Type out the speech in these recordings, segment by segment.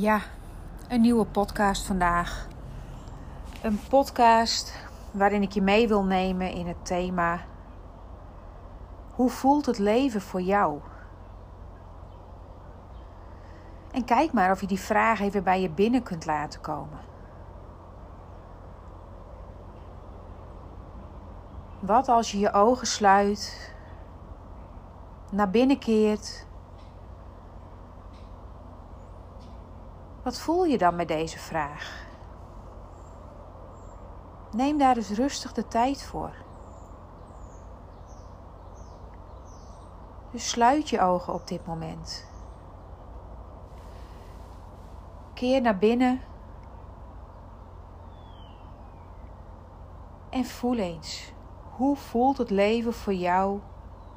Ja, een nieuwe podcast vandaag. Een podcast waarin ik je mee wil nemen in het thema: Hoe voelt het leven voor jou? En kijk maar of je die vraag even bij je binnen kunt laten komen. Wat als je je ogen sluit, naar binnen keert Wat voel je dan met deze vraag? Neem daar dus rustig de tijd voor. Dus sluit je ogen op dit moment. Keer naar binnen. En voel eens. Hoe voelt het leven voor jou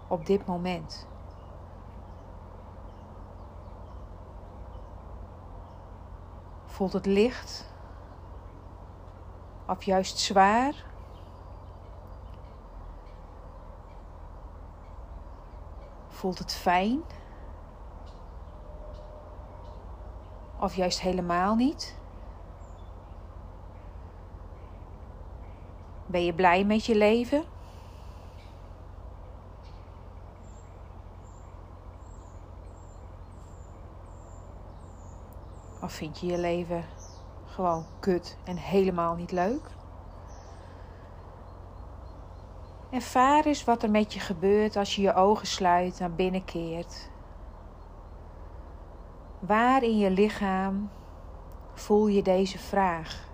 op dit moment? Voelt het licht? Of juist zwaar? Voelt het fijn? Of juist helemaal niet? Ben je blij met je leven? Vind je je leven gewoon kut en helemaal niet leuk? Ervaar eens wat er met je gebeurt als je je ogen sluit, naar binnen keert. Waar in je lichaam voel je deze vraag?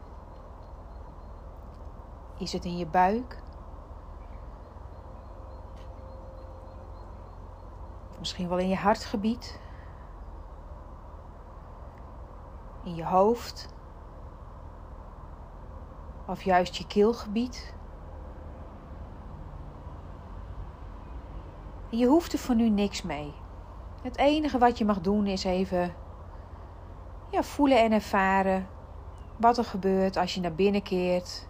Is het in je buik? misschien wel in je hartgebied? In je hoofd of juist je keelgebied. je hoeft er voor nu niks mee. Het enige wat je mag doen is even ja, voelen en ervaren wat er gebeurt als je naar binnen keert.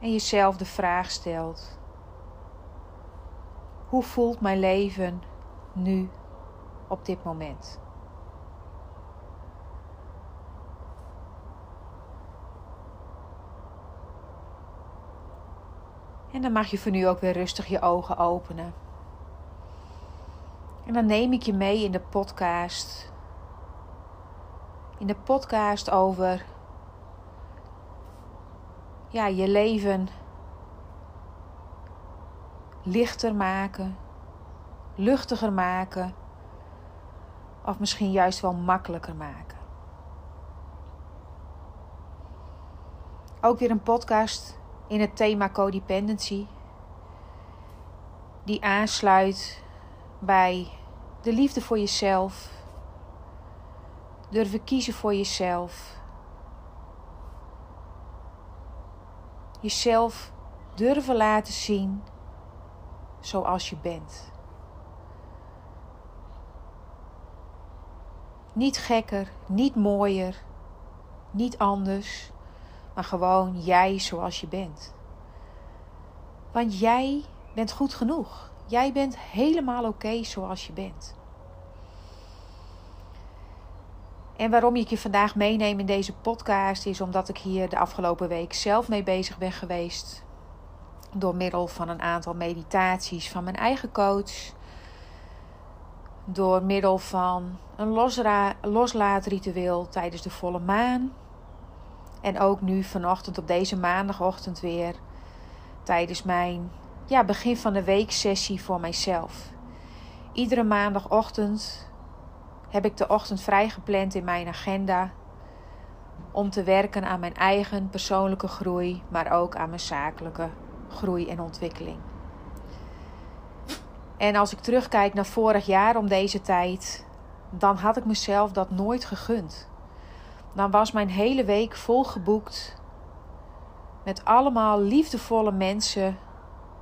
En jezelf de vraag stelt: hoe voelt mijn leven nu op dit moment. En dan mag je voor nu ook weer rustig je ogen openen. En dan neem ik je mee in de podcast. In de podcast over ja, je leven lichter maken, luchtiger maken of misschien juist wel makkelijker maken. Ook weer een podcast in het thema codependency, die aansluit bij de liefde voor jezelf, durven kiezen voor jezelf, jezelf durven laten zien zoals je bent. Niet gekker, niet mooier, niet anders, maar gewoon jij zoals je bent. Want jij bent goed genoeg. Jij bent helemaal oké zoals je bent. En waarom ik je vandaag meeneem in deze podcast is omdat ik hier de afgelopen week zelf mee bezig ben geweest. Door middel van een aantal meditaties van mijn eigen coach door middel van een losra- loslaatritueel tijdens de volle maan. En ook nu vanochtend op deze maandagochtend weer tijdens mijn ja, begin van de week sessie voor mijzelf. Iedere maandagochtend heb ik de ochtend vrijgepland in mijn agenda om te werken aan mijn eigen persoonlijke groei, maar ook aan mijn zakelijke groei en ontwikkeling. En als ik terugkijk naar vorig jaar om deze tijd, dan had ik mezelf dat nooit gegund. Dan was mijn hele week vol geboekt met allemaal liefdevolle mensen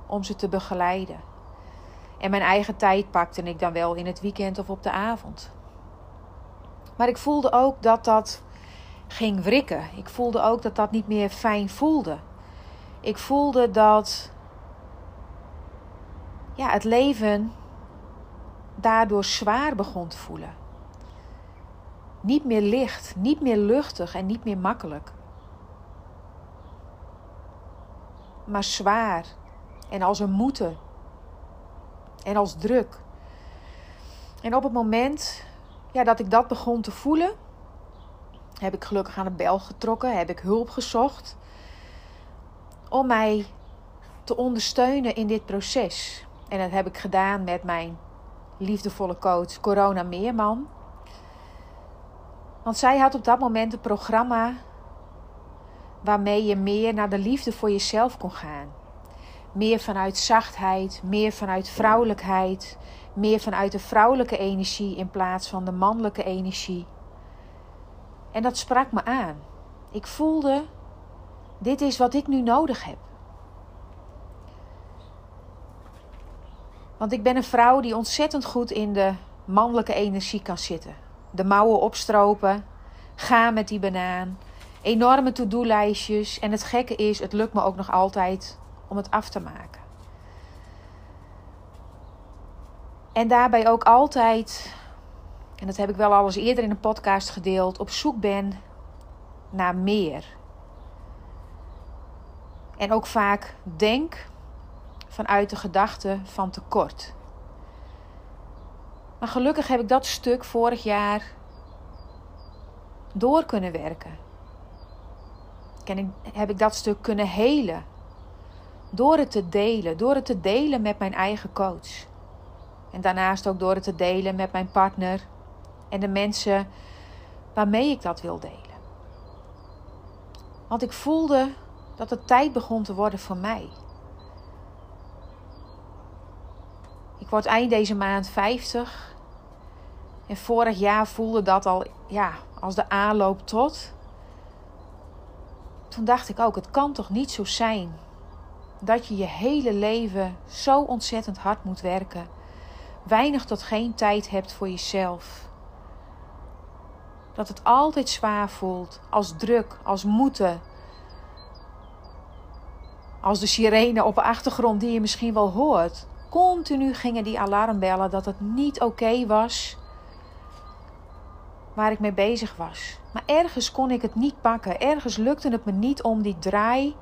om ze te begeleiden. En mijn eigen tijd pakte ik dan wel in het weekend of op de avond. Maar ik voelde ook dat dat ging wrikken. Ik voelde ook dat dat niet meer fijn voelde. Ik voelde dat ja, het leven daardoor zwaar begon te voelen. Niet meer licht, niet meer luchtig en niet meer makkelijk. Maar zwaar en als een moeten en als druk. En op het moment ja, dat ik dat begon te voelen, heb ik gelukkig aan de bel getrokken, heb ik hulp gezocht om mij te ondersteunen in dit proces. En dat heb ik gedaan met mijn liefdevolle coach Corona Meerman. Want zij had op dat moment een programma waarmee je meer naar de liefde voor jezelf kon gaan. Meer vanuit zachtheid, meer vanuit vrouwelijkheid, meer vanuit de vrouwelijke energie in plaats van de mannelijke energie. En dat sprak me aan. Ik voelde, dit is wat ik nu nodig heb. Want ik ben een vrouw die ontzettend goed in de mannelijke energie kan zitten. De mouwen opstropen, gaan met die banaan, enorme to-do-lijstjes. En het gekke is, het lukt me ook nog altijd om het af te maken. En daarbij ook altijd, en dat heb ik wel al eens eerder in een podcast gedeeld, op zoek ben naar meer. En ook vaak denk vanuit de gedachte van tekort. Maar gelukkig heb ik dat stuk vorig jaar door kunnen werken. En heb ik dat stuk kunnen helen. Door het te delen. Door het te delen met mijn eigen coach. En daarnaast ook door het te delen met mijn partner. En de mensen waarmee ik dat wil delen. Want ik voelde dat het tijd begon te worden voor mij. Word eind deze maand 50. En vorig jaar voelde dat al ja, als de aanloop tot. Toen dacht ik ook, het kan toch niet zo zijn dat je je hele leven zo ontzettend hard moet werken. Weinig tot geen tijd hebt voor jezelf. Dat het altijd zwaar voelt, als druk, als moeten. Als de sirene op de achtergrond die je misschien wel hoort. Continu gingen die alarmbellen dat het niet oké was waar ik mee bezig was. Maar ergens kon ik het niet pakken. Ergens lukte het me niet om die draai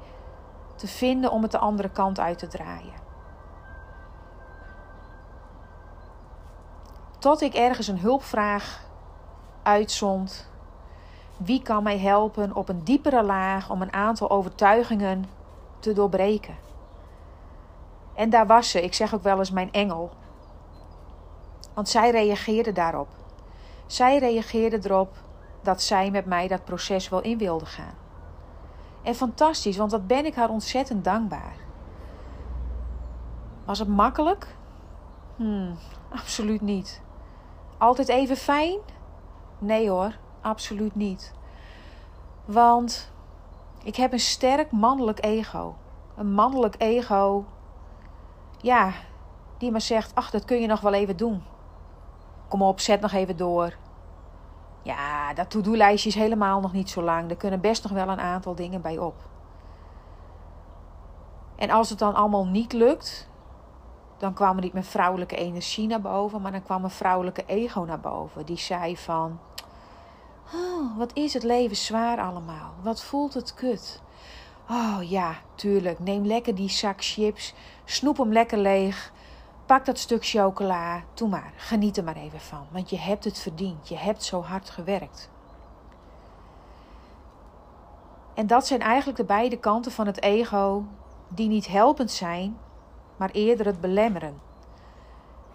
te vinden om het de andere kant uit te draaien. Tot ik ergens een hulpvraag uitzond. Wie kan mij helpen op een diepere laag om een aantal overtuigingen te doorbreken? En daar was ze, ik zeg ook wel eens mijn engel. Want zij reageerde daarop. Zij reageerde erop dat zij met mij dat proces wel in wilde gaan. En fantastisch, want dat ben ik haar ontzettend dankbaar. Was het makkelijk? Hmm, absoluut niet. Altijd even fijn? Nee hoor, absoluut niet. Want ik heb een sterk mannelijk ego. Een mannelijk ego ja, die maar zegt: Ach, dat kun je nog wel even doen. Kom op, zet nog even door. Ja, dat to-do-lijstje is helemaal nog niet zo lang. Er kunnen best nog wel een aantal dingen bij op. En als het dan allemaal niet lukt, dan kwam er niet mijn vrouwelijke energie naar boven, maar dan kwam mijn vrouwelijke ego naar boven. Die zei van, oh, wat is het leven zwaar allemaal? Wat voelt het kut? Oh ja, tuurlijk. Neem lekker die zak chips. Snoep hem lekker leeg. Pak dat stuk chocola. Doe maar. Geniet er maar even van. Want je hebt het verdiend. Je hebt zo hard gewerkt. En dat zijn eigenlijk de beide kanten van het ego die niet helpend zijn, maar eerder het belemmeren.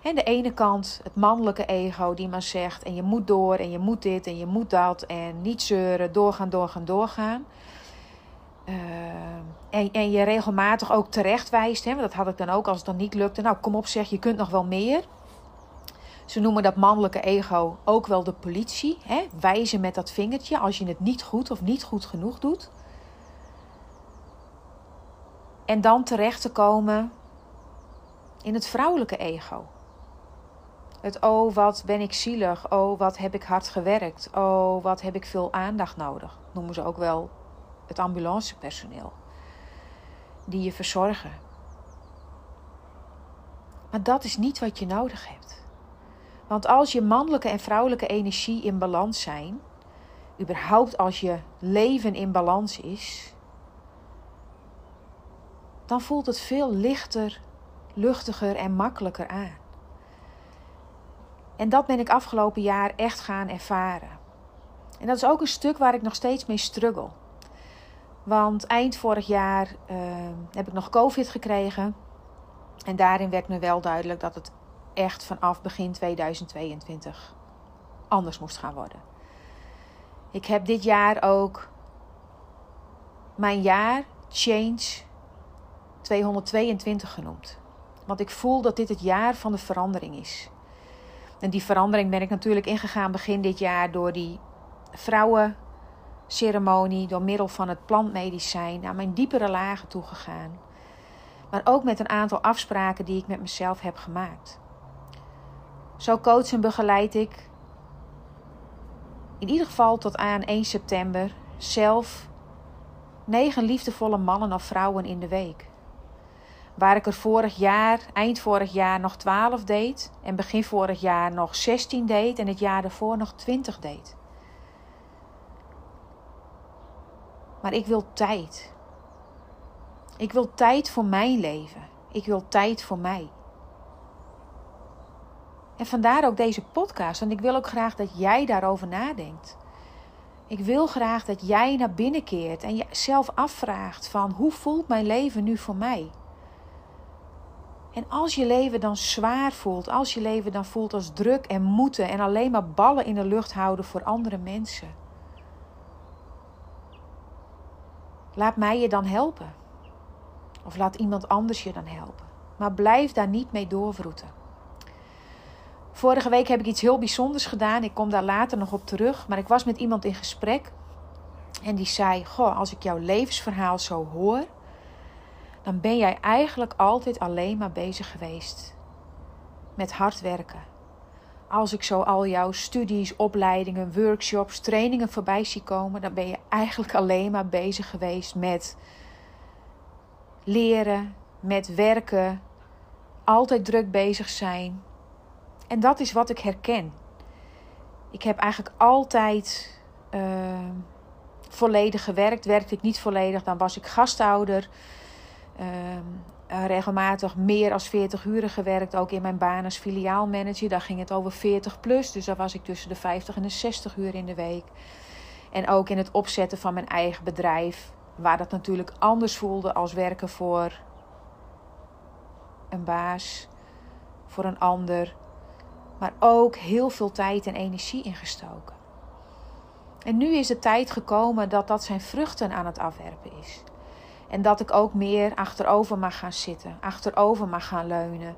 En de ene kant het mannelijke ego die maar zegt en je moet door en je moet dit en je moet dat en niet zeuren, doorgaan, doorgaan, doorgaan. En, en je regelmatig ook terecht wijst. Hè, want dat had ik dan ook als het dan niet lukte. Nou, kom op, zeg, je kunt nog wel meer. Ze noemen dat mannelijke ego ook wel de politie. Hè? Wijzen met dat vingertje als je het niet goed of niet goed genoeg doet. En dan terecht te komen in het vrouwelijke ego. Het oh, wat ben ik zielig. Oh, wat heb ik hard gewerkt. Oh, wat heb ik veel aandacht nodig. Noemen ze ook wel het ambulancepersoneel. Die je verzorgen. Maar dat is niet wat je nodig hebt. Want als je mannelijke en vrouwelijke energie in balans zijn, überhaupt als je leven in balans is, dan voelt het veel lichter, luchtiger en makkelijker aan. En dat ben ik afgelopen jaar echt gaan ervaren. En dat is ook een stuk waar ik nog steeds mee struggle. Want eind vorig jaar uh, heb ik nog COVID gekregen. En daarin werd me wel duidelijk dat het echt vanaf begin 2022 anders moest gaan worden. Ik heb dit jaar ook mijn jaar Change 222 genoemd. Want ik voel dat dit het jaar van de verandering is. En die verandering ben ik natuurlijk ingegaan begin dit jaar door die vrouwenceremonie, door middel van het plantmedicijn, naar mijn diepere lagen toegegaan. Maar ook met een aantal afspraken die ik met mezelf heb gemaakt. Zo coach en begeleid ik in ieder geval tot aan 1 september zelf negen liefdevolle mannen of vrouwen in de week. Waar ik er vorig jaar, eind vorig jaar nog 12 deed en begin vorig jaar nog 16 deed en het jaar daarvoor nog 20 deed. Maar ik wil tijd. Ik wil tijd voor mijn leven. Ik wil tijd voor mij. En vandaar ook deze podcast. Want ik wil ook graag dat jij daarover nadenkt. Ik wil graag dat jij naar binnen keert en jezelf afvraagt van hoe voelt mijn leven nu voor mij? En als je leven dan zwaar voelt, als je leven dan voelt als druk en moeten en alleen maar ballen in de lucht houden voor andere mensen. Laat mij je dan helpen. Of laat iemand anders je dan helpen. Maar blijf daar niet mee doorvroeten. Vorige week heb ik iets heel bijzonders gedaan. Ik kom daar later nog op terug. Maar ik was met iemand in gesprek. En die zei: Goh, als ik jouw levensverhaal zo hoor. dan ben jij eigenlijk altijd alleen maar bezig geweest met hard werken. Als ik zo al jouw studies, opleidingen, workshops, trainingen voorbij zie komen. dan ben je eigenlijk alleen maar bezig geweest met leren, met werken. Altijd druk bezig zijn en dat is wat ik herken. Ik heb eigenlijk altijd uh, volledig gewerkt. Werkte ik niet volledig, dan was ik gasthouder. Uh, regelmatig meer dan 40 uren gewerkt. Ook in mijn baan als filiaalmanager. Daar ging het over 40 plus. Dus daar was ik tussen de 50 en de 60 uur in de week. En ook in het opzetten van mijn eigen bedrijf. Waar dat natuurlijk anders voelde als werken voor een baas, voor een ander maar ook heel veel tijd en energie ingestoken. En nu is de tijd gekomen dat dat zijn vruchten aan het afwerpen is. En dat ik ook meer achterover mag gaan zitten, achterover mag gaan leunen.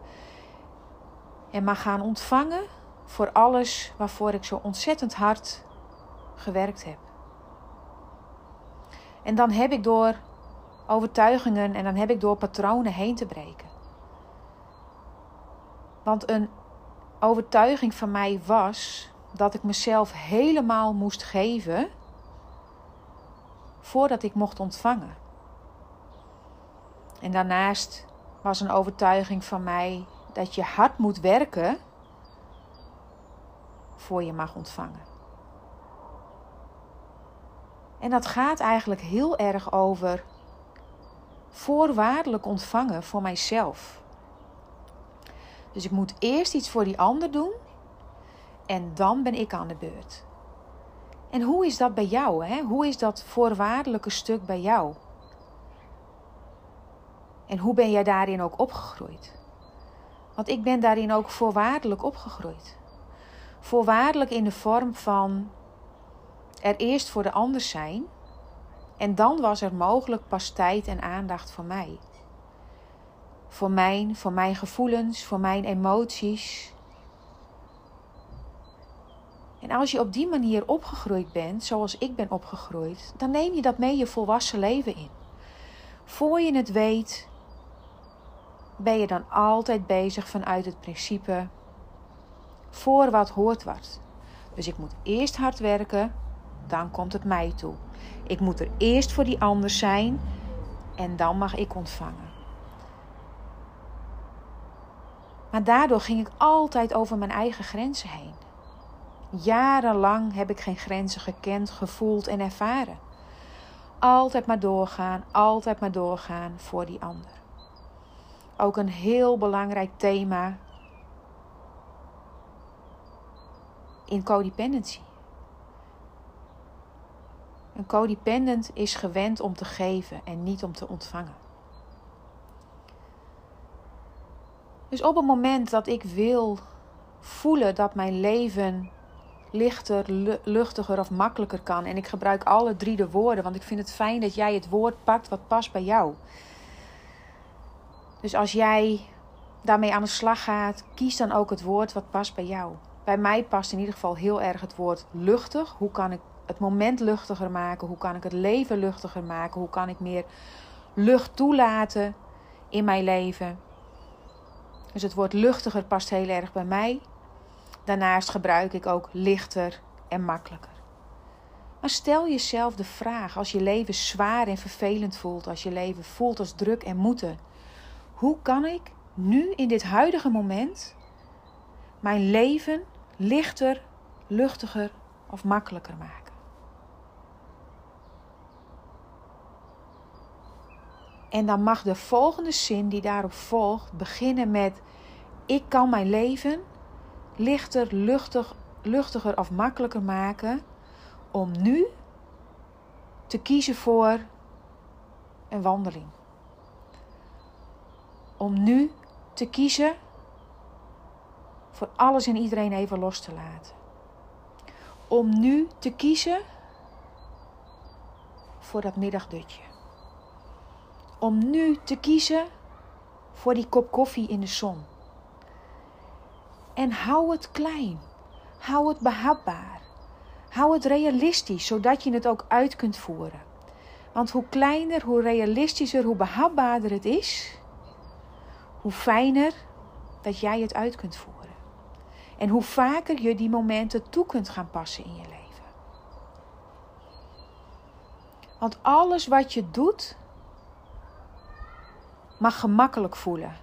En mag gaan ontvangen voor alles waarvoor ik zo ontzettend hard gewerkt heb. En dan heb ik door overtuigingen en dan heb ik door patronen heen te breken. Want een overtuiging van mij was dat ik mezelf helemaal moest geven voordat ik mocht ontvangen. En daarnaast was een overtuiging van mij dat je hard moet werken voor je mag ontvangen. En dat gaat eigenlijk heel erg over voorwaardelijk ontvangen voor mijzelf. Dus ik moet eerst iets voor die ander doen en dan ben ik aan de beurt. En hoe is dat bij jou? Hè? Hoe is dat voorwaardelijke stuk bij jou? En hoe ben jij daarin ook opgegroeid? Want ik ben daarin ook voorwaardelijk opgegroeid. Voorwaardelijk in de vorm van er eerst voor de ander zijn En dan was er mogelijk pas tijd en aandacht voor mij. Voor mijn, voor mijn gevoelens, voor mijn emoties. En als je op die manier opgegroeid bent, zoals ik ben opgegroeid, dan neem je dat mee je volwassen leven in. Voor je het weet, ben je dan altijd bezig vanuit het principe: voor wat hoort wat. Dus ik moet eerst hard werken, dan komt het mij toe. Ik moet er eerst voor die ander zijn en dan mag ik ontvangen. Maar daardoor ging ik altijd over mijn eigen grenzen heen. Jarenlang heb ik geen grenzen gekend, gevoeld en ervaren. Altijd maar doorgaan, altijd maar doorgaan voor die ander. Ook een heel belangrijk thema in codependency. Een codependent is gewend om te geven en niet om te ontvangen. Dus op het moment dat ik wil voelen dat mijn leven lichter, luchtiger of makkelijker kan. En ik gebruik alle drie de woorden, want ik vind het fijn dat jij het woord pakt wat past bij jou. Dus als jij daarmee aan de slag gaat, kies dan ook het woord wat past bij jou. Bij mij past in ieder geval heel erg het woord luchtig. Hoe kan ik het moment luchtiger maken? Hoe kan ik het leven luchtiger maken? Hoe kan ik meer lucht toelaten in mijn leven? Dus het woord luchtiger past heel erg bij mij. Daarnaast gebruik ik ook lichter en makkelijker. Maar stel jezelf de vraag als je leven zwaar en vervelend voelt, als je leven voelt als druk en moeten. Hoe kan ik nu in dit huidige moment mijn leven lichter, luchtiger of makkelijker maken? En dan mag de volgende zin die daarop volgt beginnen met: Ik kan mijn leven lichter, luchtig, luchtiger of makkelijker maken om nu te kiezen voor een wandeling. Om nu te kiezen voor alles en iedereen even los te laten. Om nu te kiezen voor dat middagdutje. Om nu te kiezen voor die kop koffie in de zon. En hou het klein. Hou het behapbaar. Hou het realistisch, zodat je het ook uit kunt voeren. Want hoe kleiner, hoe realistischer, hoe behapbaarder het is, hoe fijner dat jij het uit kunt voeren. En hoe vaker je die momenten toe kunt gaan passen in je leven. Want alles wat je doet, mag gemakkelijk voelen.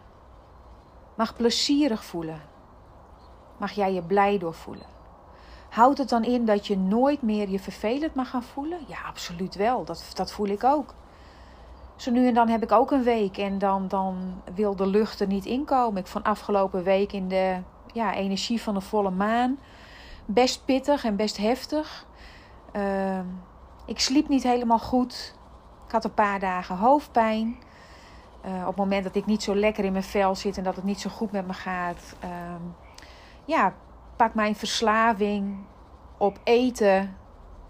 Mag plezierig voelen mag jij je blij door voelen. Houdt het dan in dat je nooit meer je vervelend mag gaan voelen? Ja, absoluut wel. Dat, dat voel ik ook. Zo nu en dan heb ik ook een week en dan, dan wil de lucht er niet inkomen. Ik van afgelopen week in de ja, energie van de volle maan. Best pittig en best heftig. Uh, ik sliep niet helemaal goed. Ik had een paar dagen hoofdpijn. Uh, op het moment dat ik niet zo lekker in mijn vel zit en dat het niet zo goed met me gaat, uh, ja, pak mijn verslaving op eten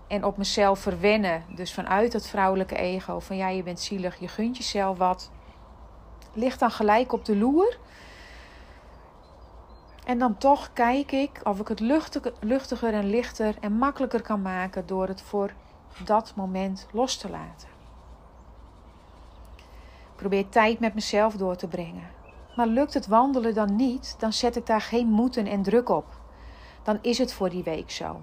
en op mezelf verwennen. Dus vanuit het vrouwelijke ego van ja, je bent zielig, je gunt jezelf wat. Ligt dan gelijk op de loer. En dan toch kijk ik of ik het luchtiger en lichter en makkelijker kan maken door het voor dat moment los te laten. Ik probeer tijd met mezelf door te brengen. Maar lukt het wandelen dan niet, dan zet ik daar geen moeten en druk op. Dan is het voor die week zo.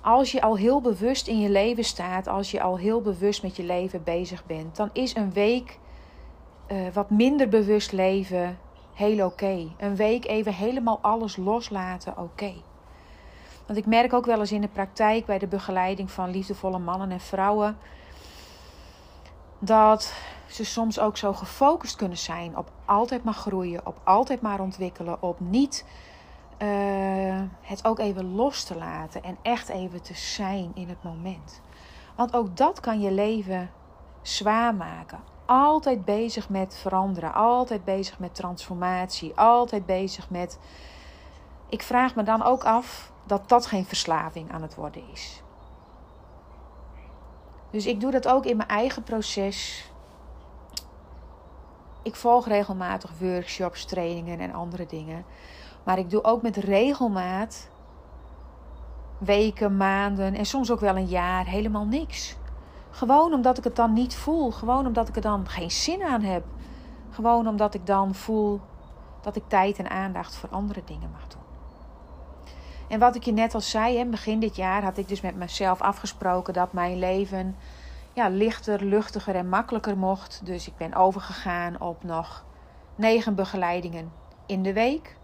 Als je al heel bewust in je leven staat, als je al heel bewust met je leven bezig bent, dan is een week uh, wat minder bewust leven heel oké. Een week even helemaal alles loslaten, oké. Want ik merk ook wel eens in de praktijk bij de begeleiding van liefdevolle mannen en vrouwen dat ze soms ook zo gefocust kunnen zijn op altijd maar groeien, op altijd maar ontwikkelen, op niet uh, het ook even los te laten en echt even te zijn in het moment. Want ook dat kan je leven zwaar maken. Altijd bezig met veranderen, altijd bezig met transformatie, altijd bezig met. Ik vraag me dan ook af dat dat geen verslaving aan het worden is. Dus ik doe dat ook in mijn eigen proces. Ik volg regelmatig workshops, trainingen en andere dingen. Maar ik doe ook met regelmaat weken, maanden en soms ook wel een jaar helemaal niks. Gewoon omdat ik het dan niet voel. Gewoon omdat ik er dan geen zin aan heb. Gewoon omdat ik dan voel dat ik tijd en aandacht voor andere dingen mag doen. En wat ik je net al zei, begin dit jaar had ik dus met mezelf afgesproken dat mijn leven ja, lichter, luchtiger en makkelijker mocht. Dus ik ben overgegaan op nog negen begeleidingen in de week.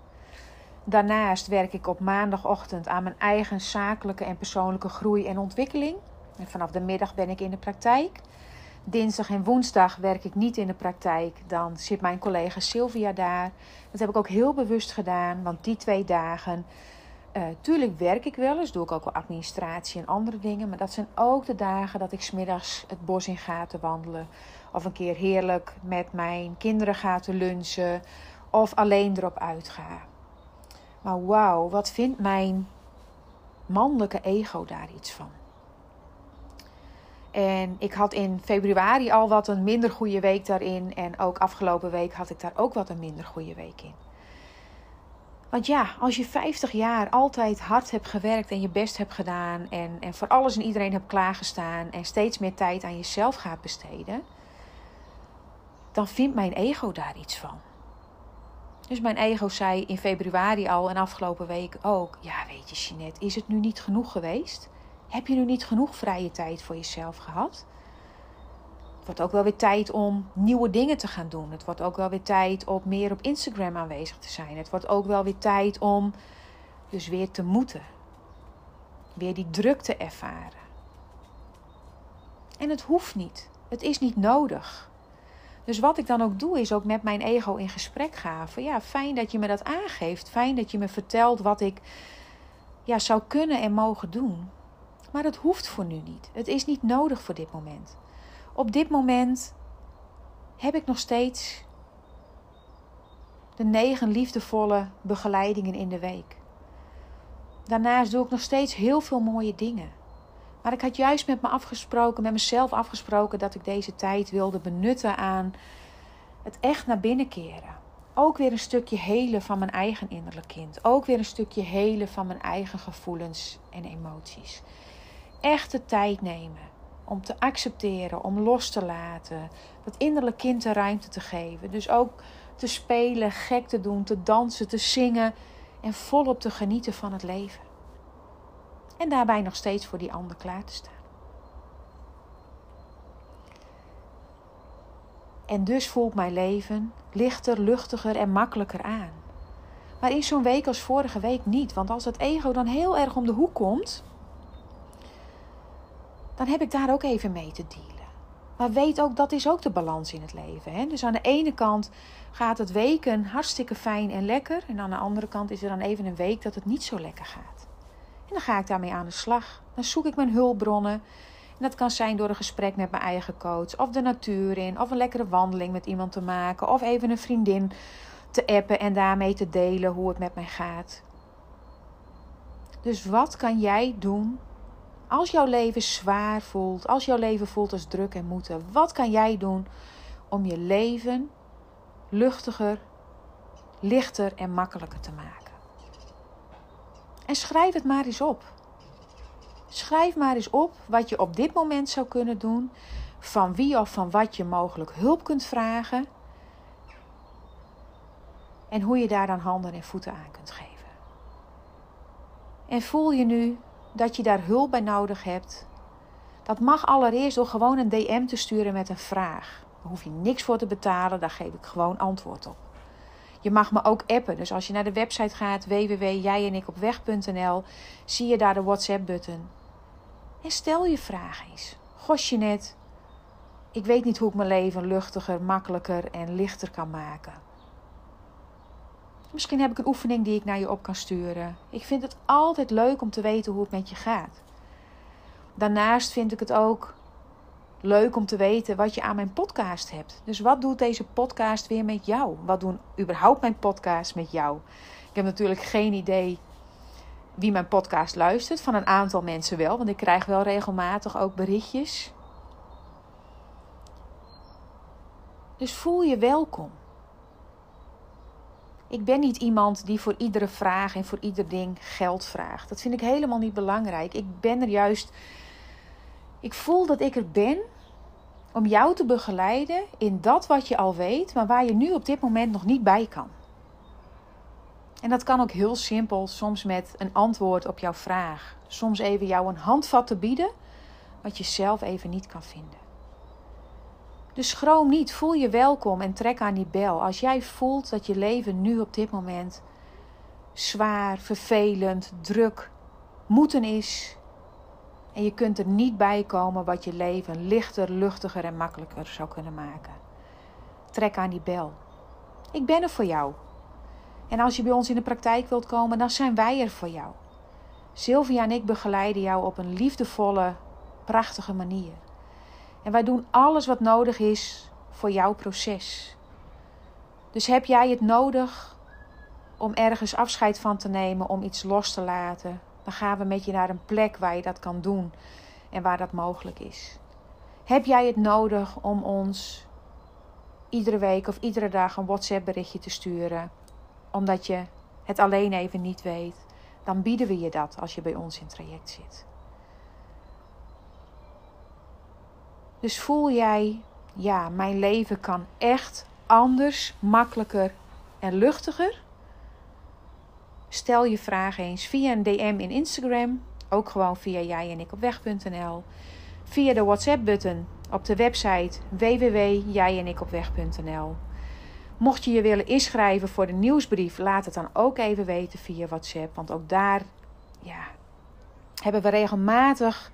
Daarnaast werk ik op maandagochtend aan mijn eigen zakelijke en persoonlijke groei en ontwikkeling. En vanaf de middag ben ik in de praktijk. Dinsdag en woensdag werk ik niet in de praktijk. Dan zit mijn collega Sylvia daar. Dat heb ik ook heel bewust gedaan, want die twee dagen. Uh, tuurlijk werk ik wel eens, doe ik ook wel administratie en andere dingen. Maar dat zijn ook de dagen dat ik smiddags het bos in ga te wandelen. Of een keer heerlijk met mijn kinderen ga te lunchen. Of alleen erop uitga. Maar wauw, wat vindt mijn mannelijke ego daar iets van? En ik had in februari al wat een minder goede week daarin. En ook afgelopen week had ik daar ook wat een minder goede week in. Want ja, als je 50 jaar altijd hard hebt gewerkt en je best hebt gedaan. En, en voor alles en iedereen hebt klaargestaan. En steeds meer tijd aan jezelf gaat besteden. Dan vindt mijn ego daar iets van. Dus mijn ego zei in februari al en afgelopen week ook: Ja, weet je, Jeanette, is het nu niet genoeg geweest? Heb je nu niet genoeg vrije tijd voor jezelf gehad? Het wordt ook wel weer tijd om nieuwe dingen te gaan doen. Het wordt ook wel weer tijd om meer op Instagram aanwezig te zijn. Het wordt ook wel weer tijd om dus weer te moeten. Weer die druk te ervaren. En het hoeft niet. Het is niet nodig. Dus wat ik dan ook doe, is ook met mijn ego in gesprek gaan. Van ja, fijn dat je me dat aangeeft. Fijn dat je me vertelt wat ik ja, zou kunnen en mogen doen. Maar dat hoeft voor nu niet. Het is niet nodig voor dit moment. Op dit moment heb ik nog steeds de negen liefdevolle begeleidingen in de week. Daarnaast doe ik nog steeds heel veel mooie dingen. Maar ik had juist met me afgesproken, met mezelf afgesproken, dat ik deze tijd wilde benutten aan het echt naar binnen keren. Ook weer een stukje helen van mijn eigen innerlijk kind. Ook weer een stukje helen van mijn eigen gevoelens en emoties. Echt de tijd nemen om te accepteren, om los te laten. Dat innerlijk kind de ruimte te geven. Dus ook te spelen, gek te doen, te dansen, te zingen en volop te genieten van het leven. En daarbij nog steeds voor die ander klaar te staan. En dus voelt mijn leven lichter, luchtiger en makkelijker aan. Maar in zo'n week als vorige week niet. Want als het ego dan heel erg om de hoek komt, dan heb ik daar ook even mee te dealen. Maar weet ook, dat is ook de balans in het leven. Hè? Dus aan de ene kant gaat het weken hartstikke fijn en lekker. En aan de andere kant is er dan even een week dat het niet zo lekker gaat. En dan ga ik daarmee aan de slag. Dan zoek ik mijn hulpbronnen. En dat kan zijn door een gesprek met mijn eigen coach, of de natuur in, of een lekkere wandeling met iemand te maken, of even een vriendin te appen en daarmee te delen hoe het met mij gaat. Dus wat kan jij doen als jouw leven zwaar voelt, als jouw leven voelt als druk en moeten? Wat kan jij doen om je leven luchtiger, lichter en makkelijker te maken? En schrijf het maar eens op. Schrijf maar eens op wat je op dit moment zou kunnen doen, van wie of van wat je mogelijk hulp kunt vragen en hoe je daar dan handen en voeten aan kunt geven. En voel je nu dat je daar hulp bij nodig hebt? Dat mag allereerst door gewoon een DM te sturen met een vraag. Daar hoef je niks voor te betalen, daar geef ik gewoon antwoord op. Je mag me ook appen. Dus als je naar de website gaat www.jijenikopweg.nl zie je daar de WhatsApp-button. En stel je vraag eens. Gosje net, ik weet niet hoe ik mijn leven luchtiger, makkelijker en lichter kan maken. Misschien heb ik een oefening die ik naar je op kan sturen. Ik vind het altijd leuk om te weten hoe het met je gaat. Daarnaast vind ik het ook leuk om te weten wat je aan mijn podcast hebt. Dus wat doet deze podcast weer met jou? Wat doen überhaupt mijn podcasts met jou? Ik heb natuurlijk geen idee wie mijn podcast luistert. Van een aantal mensen wel, want ik krijg wel regelmatig ook berichtjes. Dus voel je welkom. Ik ben niet iemand die voor iedere vraag en voor ieder ding geld vraagt. Dat vind ik helemaal niet belangrijk. Ik ben er juist. Ik voel dat ik er ben om jou te begeleiden in dat wat je al weet, maar waar je nu op dit moment nog niet bij kan. En dat kan ook heel simpel, soms met een antwoord op jouw vraag. Soms even jou een handvat te bieden, wat je zelf even niet kan vinden. Dus schroom niet, voel je welkom en trek aan die bel. Als jij voelt dat je leven nu op dit moment zwaar, vervelend, druk, moeten is. En je kunt er niet bij komen wat je leven lichter, luchtiger en makkelijker zou kunnen maken. Trek aan die bel. Ik ben er voor jou. En als je bij ons in de praktijk wilt komen, dan zijn wij er voor jou. Sylvia en ik begeleiden jou op een liefdevolle, prachtige manier. En wij doen alles wat nodig is voor jouw proces. Dus heb jij het nodig om ergens afscheid van te nemen, om iets los te laten, dan gaan we met je naar een plek waar je dat kan doen en waar dat mogelijk is. Heb jij het nodig om ons iedere week of iedere dag een WhatsApp berichtje te sturen, omdat je het alleen even niet weet? Dan bieden we je dat als je bij ons in traject zit. Dus voel jij, ja, mijn leven kan echt anders, makkelijker en luchtiger? Stel je vraag eens via een DM in Instagram, ook gewoon via jij en ik op weg.nl, via de WhatsApp-button op de website www.jijenikopweg.nl. Mocht je je willen inschrijven voor de nieuwsbrief, laat het dan ook even weten via WhatsApp, want ook daar ja, hebben we regelmatig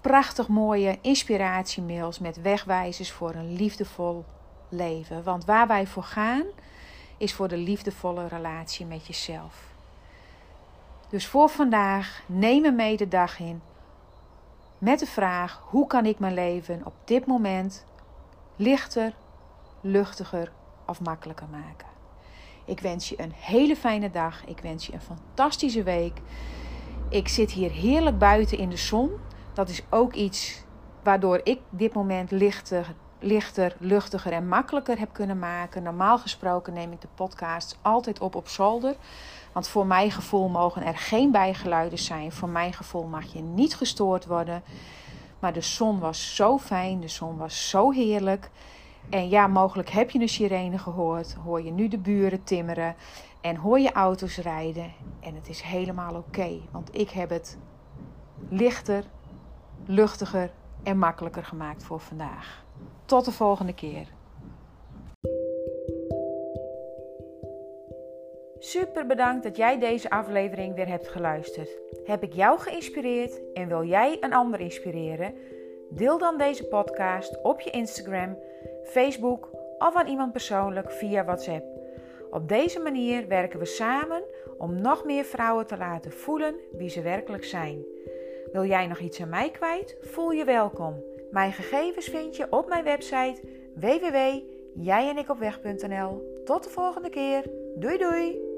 prachtig mooie inspiratiemails met wegwijzers voor een liefdevol leven. Want waar wij voor gaan, is voor de liefdevolle relatie met jezelf. Dus voor vandaag neem me mee de dag in met de vraag: hoe kan ik mijn leven op dit moment lichter, luchtiger of makkelijker maken? Ik wens je een hele fijne dag. Ik wens je een fantastische week. Ik zit hier heerlijk buiten in de zon. Dat is ook iets waardoor ik dit moment lichter, lichter, luchtiger en makkelijker heb kunnen maken. Normaal gesproken neem ik de podcast altijd op op zolder. Want voor mijn gevoel mogen er geen bijgeluiden zijn. Voor mijn gevoel mag je niet gestoord worden. Maar de zon was zo fijn, de zon was zo heerlijk. En ja, mogelijk heb je een sirene gehoord. Hoor je nu de buren timmeren. En hoor je auto's rijden. En het is helemaal oké. want ik heb het lichter, luchtiger en makkelijker gemaakt voor vandaag. Tot de volgende keer. Super bedankt dat jij deze aflevering weer hebt geluisterd. Heb ik jou geïnspireerd en wil jij een ander inspireren? Deel dan deze podcast op je Instagram, Facebook of aan iemand persoonlijk via WhatsApp. Op deze manier werken we samen om nog meer vrouwen te laten voelen wie ze werkelijk zijn. Wil jij nog iets aan mij kwijt? Voel je welkom. Mijn gegevens vind je op mijn website www.jijenikopweg.nl. Tot de volgende keer. Doei doei!